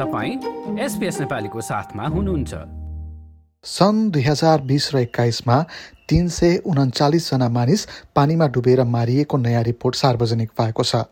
तपाईँ एसपिएस नेपालीको साथमा हुनुहुन्छ। सन् दुई हजार बिस र एक्काइसमा तिन सय उन्चालिसजना मानिस पानीमा डुबेर मारिएको नयाँ रिपोर्ट सार्वजनिक भएको छ।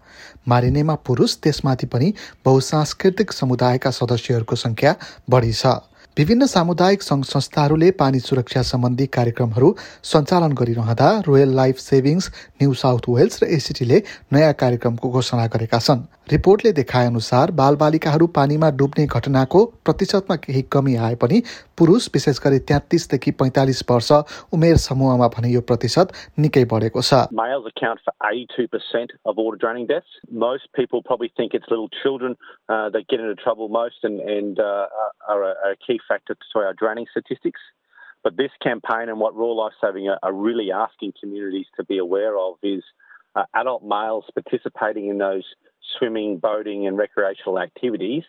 मारिनेमा पुरुष त्यसमाथि पनि बहुसांस्कृतिक समुदायका सदस्यहरूको संख्या बढी छ। विभिन्न सामुदायिक सङ्घ संस्थाहरूले पानी सुरक्षा सम्बन्धी कार्यक्रमहरू सञ्चालन गरिरहँदा royal life savings New South Wales र एसिटीले नयाँ कार्यक्रमको घोषणा गरेका छन्। रिपोर्टले देखाए अनुसार बालबालिकाहरू पानीमा डुब्ने घटनाको प्रतिशतमा केही कमी आए पनि पुरुष विशेष गरी तेत्तिसदेखि पैँतालिस वर्ष उमेर समूहमा भने यो प्रतिशत निकै बढेको छ Males account for 82% of water draining deaths. Most people probably think it's little children uh, that get into trouble most and, and uh, are a, a key factor to our draining statistics. But this campaign and what Raw Life Saving are, are really asking communities to be aware of is uh, adult males participating in those swimming, boating, and recreational activities.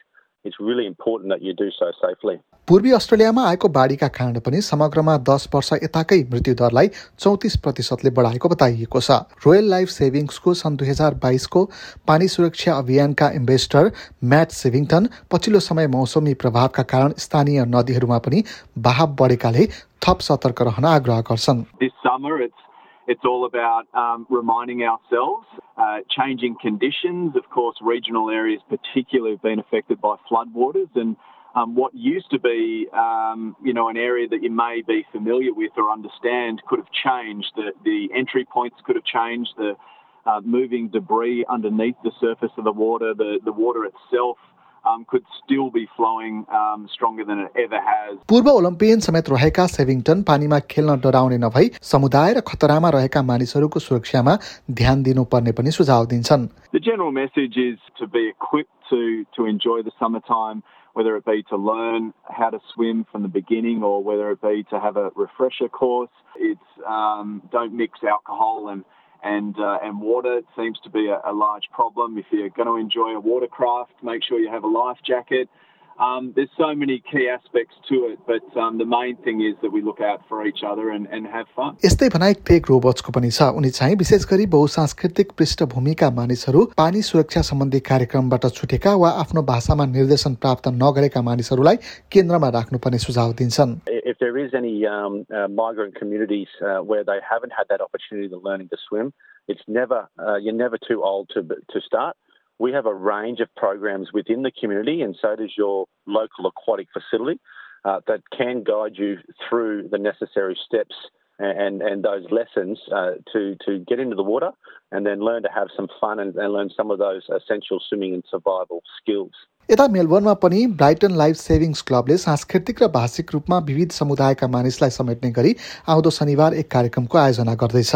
It's really important that you do so safely. पूर्वी अस्ट्रेलियामा आएको बाढीका कारण पनि समग्रमा दस वर्ष यताकै मृत्युदरलाई चौतिस प्रतिशतले बढाएको बताइएको छ रोयल लाइफ सेभिङ्सको सन् दुई हजार बाइसको पानी सुरक्षा अभियानका इन्भेस्टर म्याट सेभिङटन पछिल्लो समय मौसमी प्रभावका कारण स्थानीय नदीहरूमा पनि बहाव बढेकाले थप सतर्क रहन आग्रह गर्छन् it's all about um, reminding ourselves uh, changing conditions. Of course regional areas particularly have been affected by floodwaters and um, what used to be um, you know an area that you may be familiar with or understand could have changed. The, the entry points could have changed. The uh, moving debris underneath the surface of the water the, the water itself um, could still be flowing um, stronger than it ever has. पूर्व Olympian समेत रहेका सेभिङटन पानीमा खेल्न डराउने नभई समुदाय र खतरामा रहेका मानिसहरूको सुरक्षामा ध्यान दिनुपर्ने पनि सुझाव दिन्छन् The general message is to be equipped to, to enjoy the summertime, whether it be to learn how to swim from the beginning or whether it be to have a refresher course. It's um, don't mix alcohol and and uh, and water seems to be a, a large problem. If you're going to enjoy a watercraft, make sure you have a life jacket. Um, there's so many key aspects to it, but um, the main thing is that we look out for each other and, and have fun. यस्तै भनाइ Craig रोबर्ट्सको पनि छ उनी चाहिँ विशेष गरी बहुसांस्कृतिक पृष्ठभूमिका मानिसहरू पानी सुरक्षा सम्बन्धी कार्यक्रमबाट छुटेका वा आफ्नो भाषामा निर्देशन प्राप्त नगरेका मानिसहरूलाई केन्द्रमा राख्नुपर्ने सुझाव दिन्छन् If there is any um, uh, migrant communities uh, where they haven't had that opportunity to learning to swim, it's never uh, you're never too old to to start. We have a range of programs within the community, and so does your local aquatic facility uh, that can guide you through the necessary steps and and those lessons uh, to to get into the water and then learn to have some fun and, and learn some of those essential swimming and survival skills. यता मेलबर्नमा पनि Brighton life savings क्लबले सांस्कृतिक र भाषिक रूपमा विविध समुदायका मानिसलाई समेट्ने गरी आउँदो शनिबार एक कार्यक्रमको आयोजना गर्दैछ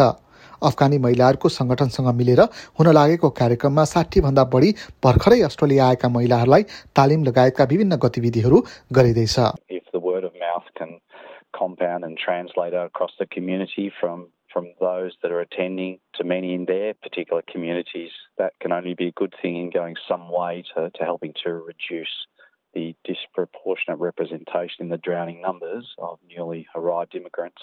अफगानी महिलाहरूको संगठनसँग मिलेर हुन लागेको कार्यक्रममा साठी भन्दा बढी भर्खरै अस्ट्रेलिया आएका महिलाहरूलाई तालिम लगायतका विभिन्न गतिविधिहरू गरिँदैछ compound and translate across the community from from those that are attending to many in their particular communities, that can only be a good thing in going some way to, to helping to reduce the disproportionate representation in the drowning numbers of newly arrived immigrants.